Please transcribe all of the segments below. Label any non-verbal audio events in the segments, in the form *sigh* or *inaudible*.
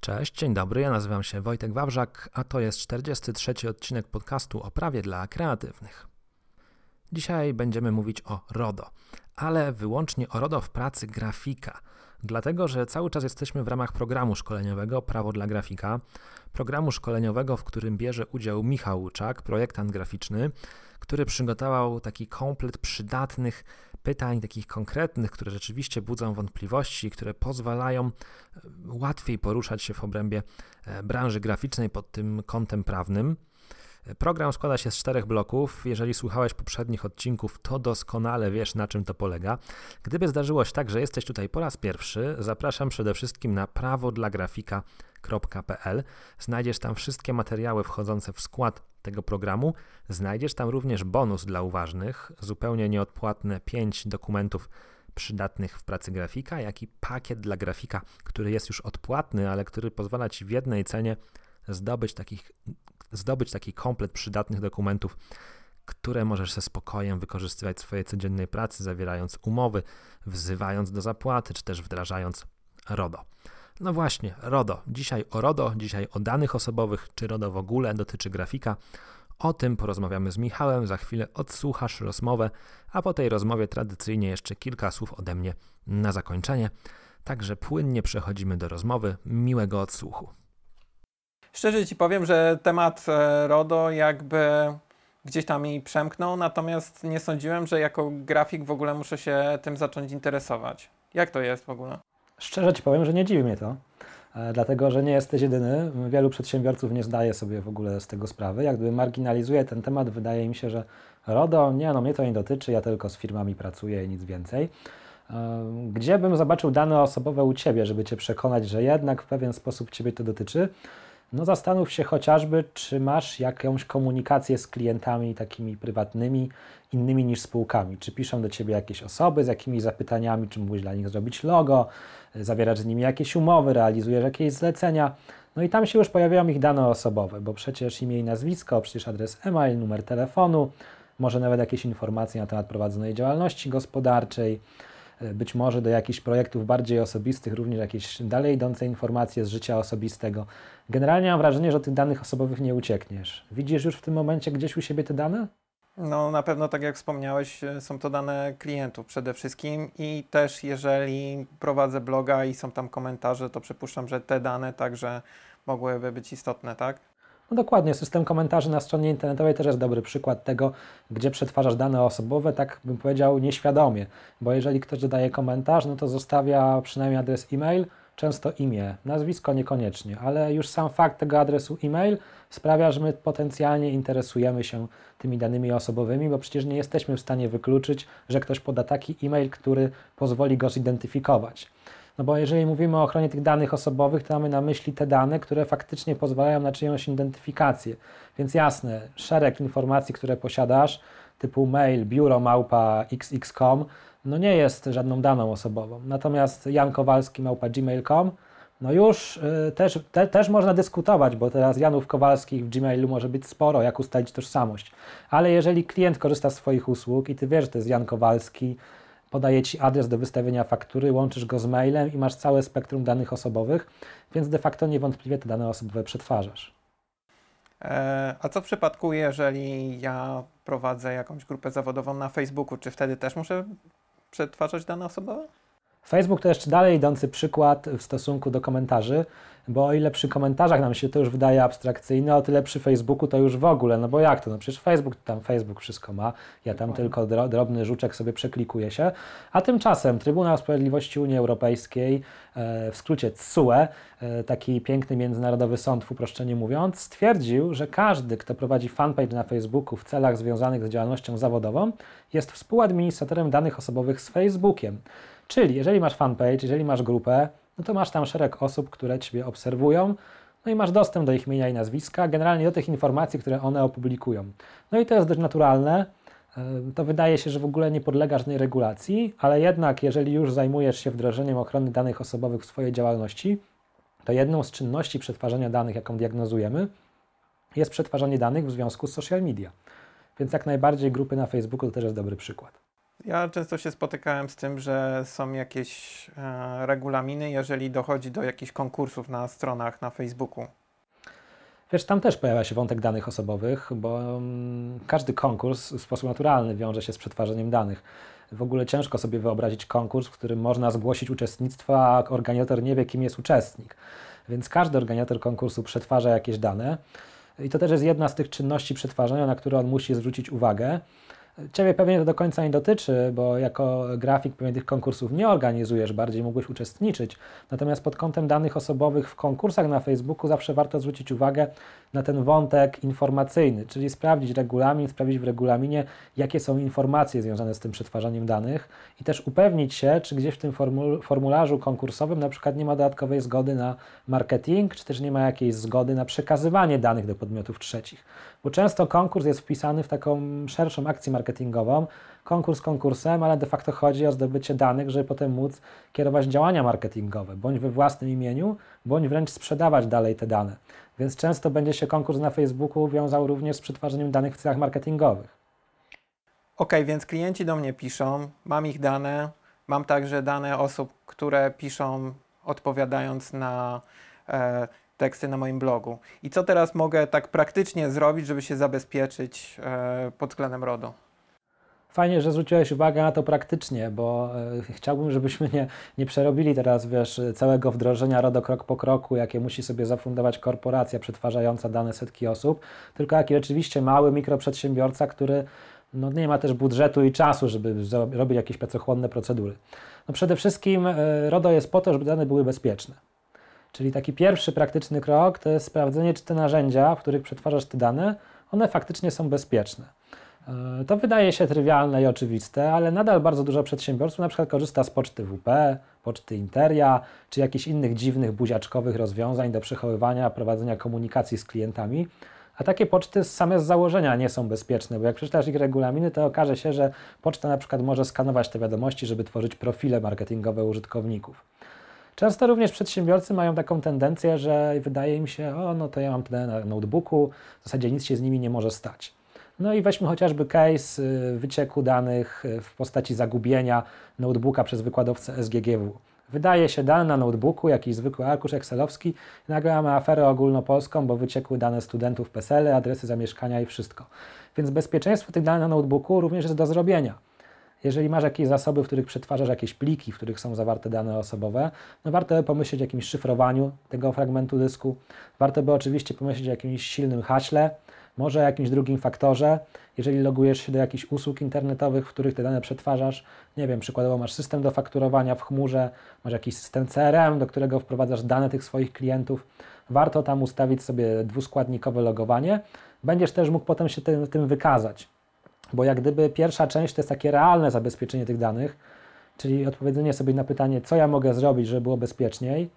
Cześć, dzień dobry, ja nazywam się Wojtek Wawrzak, a to jest 43 odcinek podcastu o prawie dla kreatywnych. Dzisiaj będziemy mówić o RODO, ale wyłącznie o RODO w pracy grafika, dlatego że cały czas jesteśmy w ramach programu szkoleniowego Prawo dla grafika, programu szkoleniowego, w którym bierze udział Michał Łuczak, projektant graficzny, który przygotował taki komplet przydatnych pytań, takich konkretnych, które rzeczywiście budzą wątpliwości, które pozwalają e, łatwiej poruszać się w obrębie e, branży graficznej pod tym kątem prawnym. Program składa się z czterech bloków. Jeżeli słuchałeś poprzednich odcinków, to doskonale wiesz, na czym to polega. Gdyby zdarzyło się tak, że jesteś tutaj po raz pierwszy, zapraszam przede wszystkim na prawo dla. Znajdziesz tam wszystkie materiały wchodzące w skład tego programu. Znajdziesz tam również bonus dla uważnych, zupełnie nieodpłatne 5 dokumentów przydatnych w pracy grafika, jak i pakiet dla grafika, który jest już odpłatny, ale który pozwala Ci w jednej cenie zdobyć, takich, zdobyć taki komplet przydatnych dokumentów, które możesz ze spokojem wykorzystywać w swojej codziennej pracy, zawierając umowy, wzywając do zapłaty, czy też wdrażając RODO. No właśnie, RODO. Dzisiaj o RODO, dzisiaj o danych osobowych, czy RODO w ogóle dotyczy grafika. O tym porozmawiamy z Michałem, za chwilę odsłuchasz rozmowę, a po tej rozmowie tradycyjnie jeszcze kilka słów ode mnie na zakończenie. Także płynnie przechodzimy do rozmowy. Miłego odsłuchu. Szczerze Ci powiem, że temat e, RODO jakby gdzieś tam mi przemknął, natomiast nie sądziłem, że jako grafik w ogóle muszę się tym zacząć interesować. Jak to jest w ogóle? Szczerze Ci powiem, że nie dziwi mnie to, e, dlatego że nie jesteś jedyny. Wielu przedsiębiorców nie zdaje sobie w ogóle z tego sprawy. Jak marginalizuje ten temat, wydaje mi się, że RODO, nie no, mnie to nie dotyczy, ja tylko z firmami pracuję i nic więcej. E, gdzie bym zobaczył dane osobowe u Ciebie, żeby Cię przekonać, że jednak w pewien sposób Ciebie to dotyczy? No zastanów się chociażby, czy masz jakąś komunikację z klientami takimi prywatnymi, innymi niż spółkami. Czy piszą do Ciebie jakieś osoby z jakimiś zapytaniami, czy mógłbyś dla nich zrobić logo, zawierasz z nimi jakieś umowy, realizujesz jakieś zlecenia. No i tam się już pojawiają ich dane osobowe, bo przecież imię i nazwisko, przecież adres e-mail, numer telefonu, może nawet jakieś informacje na temat prowadzonej działalności gospodarczej, być może do jakichś projektów bardziej osobistych, również jakieś dalej idące informacje z życia osobistego. Generalnie mam wrażenie, że tych danych osobowych nie uciekniesz. Widzisz już w tym momencie gdzieś u siebie te dane? No na pewno, tak jak wspomniałeś, e, są to dane klientów przede wszystkim i też jeżeli prowadzę bloga i są tam komentarze, to przypuszczam, że te dane także mogłyby być istotne, tak? No dokładnie, system komentarzy na stronie internetowej też jest dobry przykład tego, gdzie przetwarzasz dane osobowe, tak bym powiedział, nieświadomie, bo jeżeli ktoś dodaje komentarz, no to zostawia przynajmniej adres e-mail, często imię, nazwisko niekoniecznie, ale już sam fakt tego adresu e-mail sprawia, że my potencjalnie interesujemy się tymi danymi osobowymi, bo przecież nie jesteśmy w stanie wykluczyć, że ktoś poda taki e-mail, który pozwoli go zidentyfikować. No bo jeżeli mówimy o ochronie tych danych osobowych, to mamy na myśli te dane, które faktycznie pozwalają na czyjąś identyfikację. Więc jasne, szereg informacji, które posiadasz, typu mail, biuro małpa xx.com, no nie jest żadną daną osobową. Natomiast Jan Kowalski małpa gmail.com, no już y, też, te, też można dyskutować, bo teraz Janów Kowalskich w Gmailu może być sporo, jak ustalić tożsamość. Ale jeżeli klient korzysta z Twoich usług i Ty wiesz, że to jest Jan Kowalski, podaje Ci adres do wystawienia faktury, łączysz go z mailem i masz całe spektrum danych osobowych, więc de facto niewątpliwie te dane osobowe przetwarzasz. E, a co w przypadku, jeżeli ja prowadzę jakąś grupę zawodową na Facebooku, czy wtedy też muszę przetwarzać dane osobowe? Facebook to jeszcze dalej idący przykład w stosunku do komentarzy, bo o ile przy komentarzach nam się to już wydaje abstrakcyjne, o tyle przy Facebooku to już w ogóle, no bo jak to? No przecież Facebook, tam Facebook wszystko ma, ja tam tylko drobny żuczek sobie przeklikuję się, a tymczasem Trybunał Sprawiedliwości Unii Europejskiej, e, w skrócie TSUE, e, taki piękny międzynarodowy sąd w uproszczeniu mówiąc, stwierdził, że każdy, kto prowadzi fanpage na Facebooku w celach związanych z działalnością zawodową, jest współadministratorem danych osobowych z Facebookiem. Czyli jeżeli masz fanpage, jeżeli masz grupę, no to masz tam szereg osób, które Ciebie obserwują, no i masz dostęp do ich imienia i nazwiska, generalnie do tych informacji, które one opublikują. No i to jest dość naturalne. E, to wydaje się, że w ogóle nie podlega żadnej regulacji, ale jednak, jeżeli już zajmujesz się wdrożeniem ochrony danych osobowych w swojej działalności, to jedną z czynności przetwarzania danych, jaką diagnozujemy, jest przetwarzanie danych w związku z social media. Więc jak najbardziej grupy na Facebooku to też jest dobry przykład. Ja często się spotykałem z tym, że są jakieś e, regulaminy, jeżeli dochodzi do jakichś konkursów na stronach na Facebooku. Wiesz, tam też pojawia się wątek danych osobowych, bo mm, każdy konkurs w sposób naturalny wiąże się z przetwarzaniem danych. W ogóle ciężko sobie wyobrazić konkurs, w którym można zgłosić uczestnictwo, a organizator nie wie, kim jest uczestnik. Więc każdy organizator konkursu przetwarza jakieś dane. I to też jest jedna z tych czynności przetwarzania, na które on musi zwrócić uwagę. Ciebie pewnie to do końca nie dotyczy, bo jako grafik pewnie tych konkursów nie organizujesz, bardziej mógłbyś uczestniczyć. Natomiast pod kątem danych osobowych w konkursach na Facebooku zawsze warto zwrócić uwagę na ten wątek informacyjny, czyli sprawdzić regulamin, sprawdzić w regulaminie, jakie są informacje związane z tym przetwarzaniem danych i też upewnić się, czy gdzieś w tym formularzu konkursowym na przykład nie ma dodatkowej zgody na marketing, czy też nie ma jakiejś zgody na przekazywanie danych do podmiotów trzecich. Bo często konkurs jest wpisany w taką szerszą akcję marketingową, konkurs konkursem, ale de facto chodzi o zdobycie danych, żeby potem móc kierować działania marketingowe, bądź we własnym imieniu, bądź wręcz sprzedawać dalej te dane. Więc często będzie się konkurs na Facebooku wiązał również z przetwarzaniem danych w celach marketingowych. Ok, więc klienci do mnie piszą, mam ich dane, mam także dane osób, które piszą odpowiadając na e, teksty na moim blogu. I co teraz mogę tak praktycznie zrobić, żeby się zabezpieczyć e, pod względem RODO? Fajnie, że zwróciłeś uwagę na to praktycznie, bo e, chciałbym, żebyśmy nie, nie przerobili teraz, wiesz, całego wdrożenia RODO krok po kroku, jakie musi sobie zafundować korporacja przetwarzająca dane setki osób, tylko jaki rzeczywiście mały mikroprzedsiębiorca, który no, nie ma też budżetu i czasu, żeby robić jakieś pracochłonne procedury. No, przede wszystkim e, RODO jest po to, żeby dane były bezpieczne. Czyli taki pierwszy praktyczny krok to jest sprawdzenie, czy te narzędzia, w których przetwarzasz te dane, one faktycznie są bezpieczne. E, to wydaje się trywialne i oczywiste, ale nadal bardzo dużo przedsiębiorców na przykład korzysta z poczty WP, poczty Interia, czy jakichś innych dziwnych buziaczkowych rozwiązań do przechowywania, prowadzenia komunikacji z klientami. A takie poczty same z założenia nie są bezpieczne, bo jak przeczytasz ich regulaminy, to okaże się, że poczta na przykład może skanować te wiadomości, żeby tworzyć profile marketingowe użytkowników. Często również przedsiębiorcy mają taką tendencję, że wydaje im się, o no to ja mam te na notebooku, w zasadzie nic się z nimi nie może stać. No i weźmy chociażby case y, wycieku danych y, w postaci zagubienia notebooka przez wykładowcę SGGW. Wydaje się dane na notebooku, jakiś zwykły arkusz excelowski, nagle mamy aferę ogólnopolską, bo wyciekły dane studentów PESEL, adresy zamieszkania i wszystko. Więc bezpieczeństwo tych danych na notebooku również jest do zrobienia. Jeżeli masz jakieś zasoby, w których przetwarzasz jakieś pliki, w których są zawarte dane osobowe, no warto by pomyśleć o jakimś szyfrowaniu tego fragmentu dysku. Warto by oczywiście pomyśleć o jakimś silnym haśle, może o jakimś drugim faktorze. Jeżeli logujesz się do jakichś usług internetowych, w których te dane przetwarzasz, nie wiem, przykładowo masz system do fakturowania w chmurze, masz jakiś system CRM, do którego wprowadzasz dane tych swoich klientów, warto tam ustawić sobie dwuskładnikowe logowanie. Będziesz też mógł potem się tym, tym wykazać. Bo jak gdyby pierwsza część to jest takie realne zabezpieczenie tych danych, czyli odpowiedzenie sobie na pytanie, co ja mogę zrobić, żeby było bezpieczniej.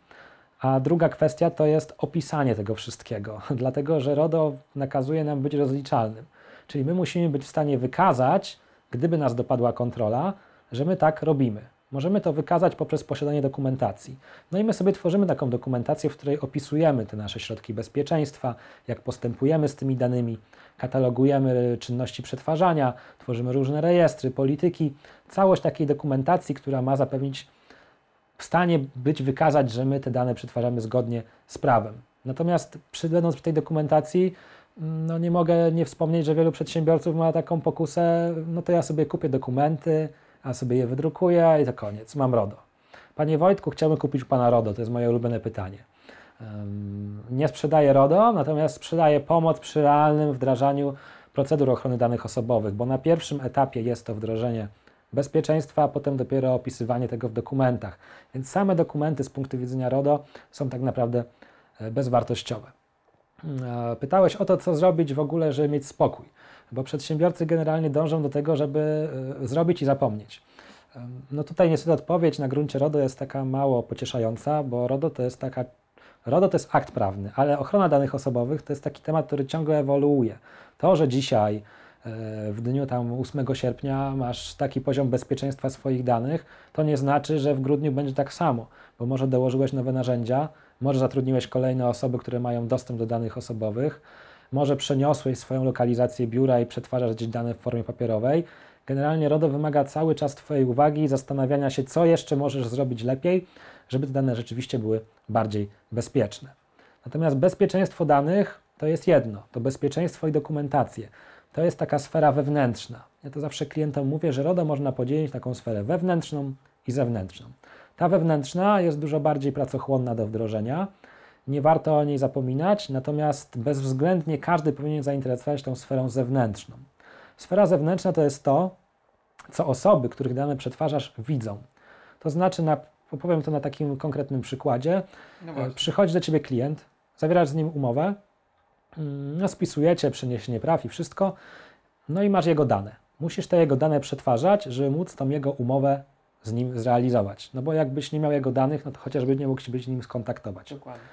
A druga kwestia to jest opisanie tego wszystkiego, *laughs* dlatego że RODO nakazuje nam być rozliczalnym. Czyli my musimy być w stanie wykazać, gdyby nas dopadła kontrola, że my tak robimy. Możemy to wykazać poprzez posiadanie dokumentacji. No i my sobie tworzymy taką dokumentację, w której opisujemy te nasze środki bezpieczeństwa, jak postępujemy z tymi danymi, katalogujemy czynności przetwarzania, tworzymy różne rejestry, polityki. Całość takiej dokumentacji, która ma zapewnić w stanie być wykazać, że my te dane przetwarzamy zgodnie z prawem. Natomiast przybędąc przy tej dokumentacji, no nie mogę nie wspomnieć, że wielu przedsiębiorców ma taką pokusę, no to ja sobie kupię dokumenty, a sobie je wydrukuję i to koniec, mam RODO. Panie Wojtku, chciałbym kupić u Pana RODO, to jest moje ulubione pytanie. Nie sprzedaję RODO, natomiast sprzedaję pomoc przy realnym wdrażaniu procedur ochrony danych osobowych, bo na pierwszym etapie jest to wdrożenie bezpieczeństwa, a potem dopiero opisywanie tego w dokumentach. Więc same dokumenty z punktu widzenia RODO są tak naprawdę e, bezwartościowe. E, pytałeś o to, co zrobić w ogóle, żeby mieć spokój, bo przedsiębiorcy generalnie dążą do tego, żeby e, zrobić i zapomnieć. No tutaj niestety odpowiedź na gruncie RODO jest taka mało pocieszająca, bo RODO to jest taka RODO to jest akt prawny, ale ochrona danych osobowych to jest taki temat, który ciągle ewoluuje. To, że dzisiaj w dniu tam 8 sierpnia masz taki poziom bezpieczeństwa swoich danych, to nie znaczy, że w grudniu będzie tak samo, bo może dołożyłeś nowe narzędzia, może zatrudniłeś kolejne osoby, które mają dostęp do danych osobowych, może przeniosłeś swoją lokalizację biura i przetwarzasz gdzieś dane w formie papierowej Generalnie RODO wymaga cały czas Twojej uwagi i zastanawiania się, co jeszcze możesz zrobić lepiej, żeby te dane rzeczywiście były bardziej bezpieczne. Natomiast bezpieczeństwo danych to jest jedno, to bezpieczeństwo i dokumentacje. To jest taka sfera wewnętrzna. Ja to zawsze klientom mówię, że RODO można podzielić taką sferę wewnętrzną i zewnętrzną. Ta wewnętrzna jest dużo bardziej pracochłonna do wdrożenia. Nie warto o niej zapominać, natomiast bezwzględnie każdy powinien zainteresować tą sferą zewnętrzną. Sfera zewnętrzna to jest to, co osoby, których dane przetwarzasz, widzą. To znaczy, na, opowiem to na takim konkretnym przykładzie. No Przychodzi do ciebie klient, zawierasz z nim umowę, no spisujecie przeniesienie praw i wszystko, no i masz jego dane. Musisz te jego dane przetwarzać, żeby móc tą jego umowę z nim zrealizować. No bo jakbyś nie miał jego danych, no to chociażby nie mógł się być z nim skontaktować. Dokładnie.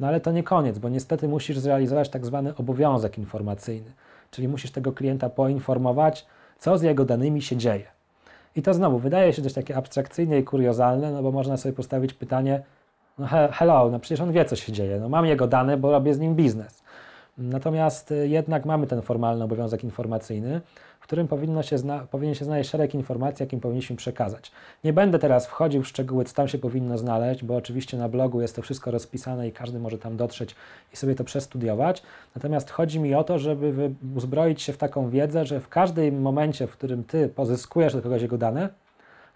No ale to nie koniec, bo niestety musisz zrealizować tak zwany obowiązek informacyjny, czyli musisz tego klienta poinformować, co z jego danymi się dzieje. I to znowu wydaje się dość takie abstrakcyjne i kuriozalne, no bo można sobie postawić pytanie, no he, hello, no przecież on wie, co się dzieje, no mam jego dane, bo robię z nim biznes. Natomiast y, jednak mamy ten formalny obowiązek informacyjny, w którym powinno się zna- powinien się znaleźć szereg informacji, jakim powinniśmy przekazać. Nie będę teraz wchodził w szczegóły, co tam się powinno znaleźć, bo oczywiście na blogu jest to wszystko rozpisane i każdy może tam dotrzeć i sobie to przestudiować. Natomiast chodzi mi o to, żeby uzbroić się w taką wiedzę, że w każdym momencie, w którym ty pozyskujesz do kogoś jego dane,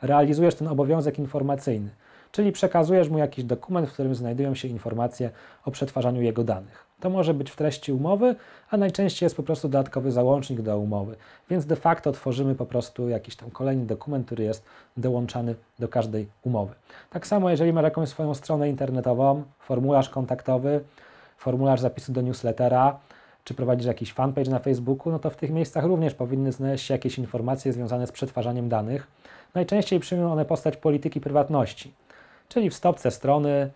realizujesz ten obowiązek informacyjny. Czyli przekazujesz mu jakiś dokument, w którym znajdują się informacje o przetwarzaniu jego danych. To może być w treści umowy, a najczęściej jest po prostu dodatkowy załącznik do umowy. Więc de facto tworzymy po prostu jakiś tam kolejny dokument, który jest dołączany do każdej umowy. Tak samo, jeżeli masz jakąś swoją stronę internetową, formularz kontaktowy, formularz zapisu do newslettera, czy prowadzisz jakiś fanpage na Facebooku, no to w tych miejscach również powinny znaleźć się jakieś informacje związane z przetwarzaniem danych. Najczęściej przyjmują one postać polityki prywatności, czyli w stopce strony,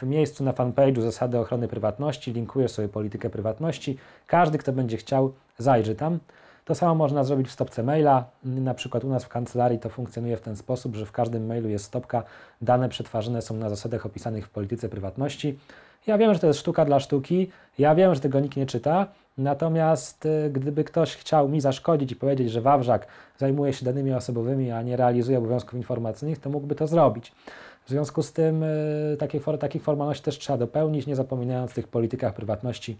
w miejscu na fanpage'u zasady ochrony prywatności, linkujesz sobie politykę prywatności. Każdy, kto będzie chciał, zajrzy tam. To samo można zrobić w stopce maila. Na przykład u nas w kancelarii to funkcjonuje w ten sposób, że w każdym mailu jest stopka, dane przetwarzane są na zasadach opisanych w polityce prywatności. Ja wiem, że to jest sztuka dla sztuki, ja wiem, że tego nikt nie czyta, natomiast y, gdyby ktoś chciał mi zaszkodzić i powiedzieć, że Wawrzak zajmuje się danymi osobowymi, a nie realizuje obowiązków informacyjnych, to mógłby to zrobić. W związku z tym y, takie, takich formalności też trzeba dopełnić, nie zapominając o tych politykach prywatności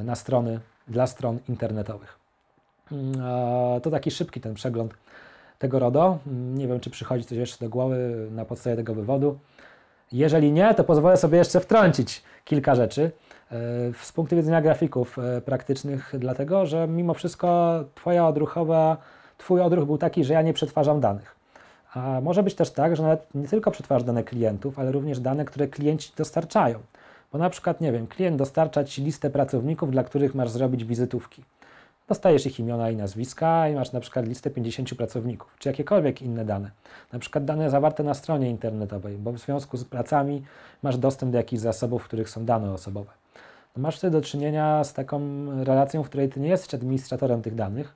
y, na strony, dla stron internetowych. Mm, To taki szybki ten przegląd tego RODO. Mm, Nie wiem, czy przychodzi coś jeszcze do głowy na podstawie tego wywodu. Jeżeli nie, to pozwolę sobie jeszcze wtrącić kilka rzeczy e, z punktu widzenia grafików e, praktycznych, dlatego że mimo wszystko twoja odruchowa, Twój odruch był taki, że ja nie przetwarzam danych. A może być też tak, że nawet nie tylko przetwarzasz dane klientów, ale również dane, które klienci dostarczają. Bo na przykład, nie wiem, klient dostarcza Ci listę pracowników, dla których masz zrobić wizytówki. Dostajesz ich imiona i nazwiska i masz na przykład listę 50 pracowników, czy jakiekolwiek inne dane. Na przykład dane zawarte na stronie internetowej, bo w związku z pracami masz dostęp do jakichś zasobów, w których są dane osobowe. No masz wtedy do czynienia z taką relacją, w której ty nie jesteś administratorem tych danych,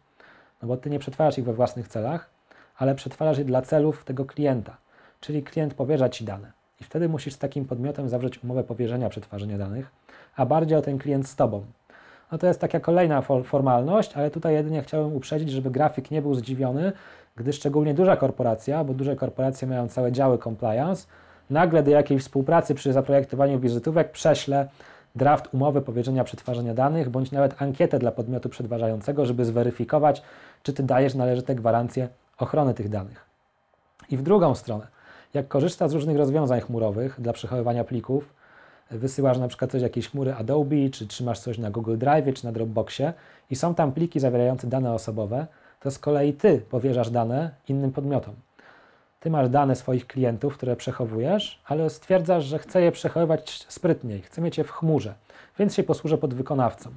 no bo ty nie przetwarzasz ich we własnych celach, ale przetwarzasz je dla celów tego klienta. Czyli klient powierza ci dane. I wtedy musisz z takim podmiotem zawrzeć umowę powierzenia przetwarzania danych, a bardziej o ten klient z tobą. No to jest taka kolejna for- formalność, ale tutaj jedynie chciałem uprzedzić, żeby grafik nie był zdziwiony, gdy szczególnie duża korporacja, bo duże korporacje mają całe działy compliance, nagle do jakiejś współpracy przy zaprojektowaniu wizytówek prześle draft umowy powierzenia przetwarzania danych, bądź nawet ankietę dla podmiotu przetwarzającego, żeby zweryfikować, czy ty dajesz należyte gwarancje ochrony tych danych. I w drugą stronę, jak korzystasz z różnych rozwiązań chmurowych dla przechowywania plików, wysyłasz na przykład coś jakiejś chmury Adobe, czy trzymasz coś na Google Drive, czy na Dropboxie i są tam pliki zawierające dane osobowe, to z kolei ty powierzasz dane innym podmiotom. Ty masz dane swoich klientów, które przechowujesz, ale stwierdzasz, że chcę je przechowywać sprytniej, chcę mieć je w chmurze, więc się posłużę podwykonawcą.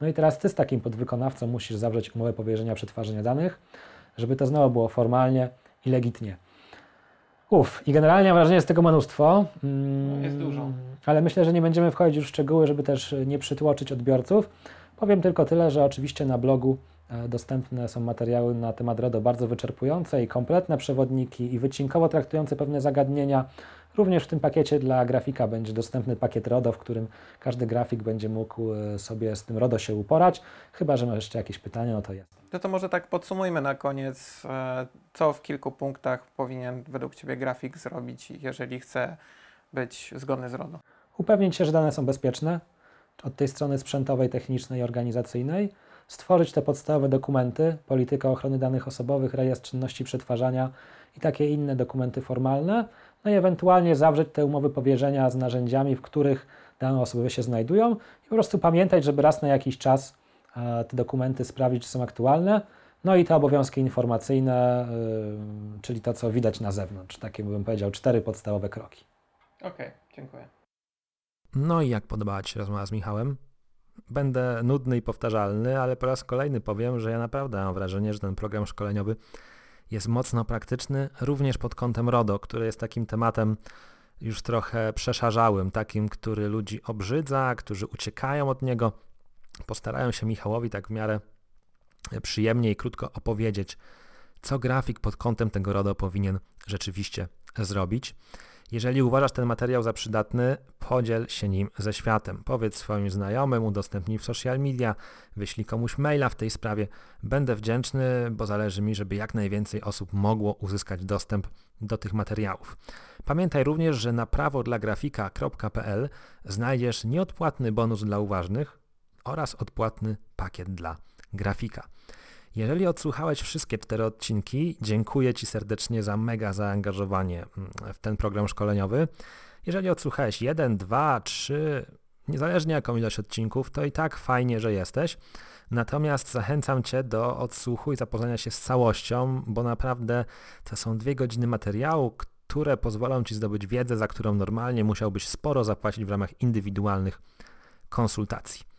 No i teraz ty z takim podwykonawcą musisz zawrzeć umowę powierzenia przetwarzania danych, żeby to znowu było formalnie i legitnie. Uf, i generalnie mam wrażenie, że jest tego mnóstwo. Mm, Jest dużo. Ale myślę, że nie będziemy wchodzić już w szczegóły, żeby też nie przytłoczyć odbiorców. Powiem tylko tyle, że oczywiście na blogu e, dostępne są materiały na temat RODO bardzo wyczerpujące i kompletne przewodniki i wycinkowo traktujące pewne zagadnienia, Również w tym pakiecie dla grafika będzie dostępny pakiet RODO, w którym każdy grafik będzie mógł e, sobie z tym RODO się uporać. Chyba, że ma jeszcze jakieś pytania, no to jest. No to może tak podsumujmy na koniec, e, co w kilku punktach powinien według Ciebie grafik zrobić, jeżeli chce być zgodny z RODO. Upewnić się, że dane są bezpieczne od tej strony sprzętowej, technicznej i organizacyjnej, stworzyć te podstawowe dokumenty, polityka ochrony danych osobowych, rejestr czynności przetwarzania i takie inne dokumenty formalne, no i ewentualnie zawrzeć te umowy powierzenia z narzędziami, w których dane osobowe się znajdują. I po prostu pamiętać, żeby raz na jakiś czas te dokumenty sprawdzić, czy są aktualne. No i te obowiązki informacyjne, yy, czyli to, co widać na zewnątrz. Takie bym powiedział, cztery podstawowe kroki. Okej, okay, dziękuję. No i jak podobała Ci się rozmowa z Michałem? Będę nudny i powtarzalny, ale po raz kolejny powiem, że ja naprawdę mam wrażenie, że ten program szkoleniowy jest mocno praktyczny, również pod kątem RODO, który jest takim tematem już trochę przeszarzałym, takim, który ludzi obrzydza, którzy uciekają od niego. Postarają się Michałowi tak w miarę przyjemnie i krótko opowiedzieć, co grafik pod kątem tego RODO powinien rzeczywiście zrobić. Jeżeli uważasz ten materiał za przydatny, podziel się nim ze światem. Powiedz swoim znajomym, udostępnij w social media, wyślij komuś maila w tej sprawie. Będę wdzięczny, bo zależy mi, żeby jak najwięcej osób mogło uzyskać dostęp do tych materiałów. Pamiętaj również, że na prawo dla grafika.pl znajdziesz nieodpłatny bonus dla uważnych oraz odpłatny pakiet dla grafika. Jeżeli odsłuchałeś wszystkie cztery odcinki, dziękuję Ci serdecznie za mega zaangażowanie mm, w ten program szkoleniowy. Jeżeli odsłuchałeś jeden, dwa, trzy, niezależnie jaką ilość odcinków, to i tak fajnie, że jesteś. Natomiast zachęcam Cię do odsłuchu i zapoznania się z całością, bo naprawdę to są dwie godziny materiału, które pozwolą Ci zdobyć wiedzę, za którą normalnie musiałbyś sporo zapłacić w ramach indywidualnych konsultacji.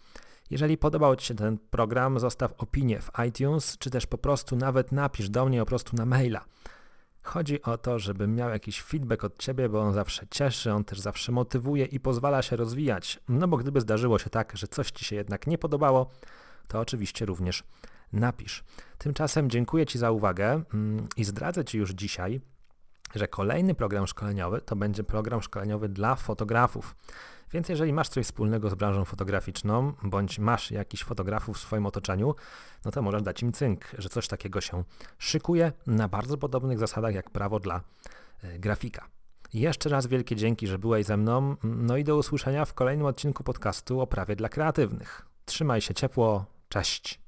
Jeżeli podobał Ci się ten program, zostaw opinię w iTunes, czy też po prostu nawet napisz do mnie po prostu na maila. Chodzi o to, żebym miał jakiś feedback od Ciebie, bo on zawsze cieszy, on też zawsze motywuje i pozwala się rozwijać. No bo gdyby zdarzyło się tak, że coś Ci się jednak nie podobało, to oczywiście również napisz. Tymczasem dziękuję Ci za uwagę mm, i zdradzę Ci już dzisiaj, że kolejny program szkoleniowy to będzie program szkoleniowy dla fotografów. Więc jeżeli masz coś wspólnego z branżą fotograficzną, bądź masz jakichś fotografów w swoim otoczeniu, no to możesz dać im cynk, że coś takiego się szykuje na bardzo podobnych zasadach jak prawo dla y, grafika. Jeszcze raz wielkie dzięki, że byłeś ze mną. No i do usłyszenia w kolejnym odcinku podcastu o prawie dla kreatywnych. Trzymaj się ciepło. Cześć.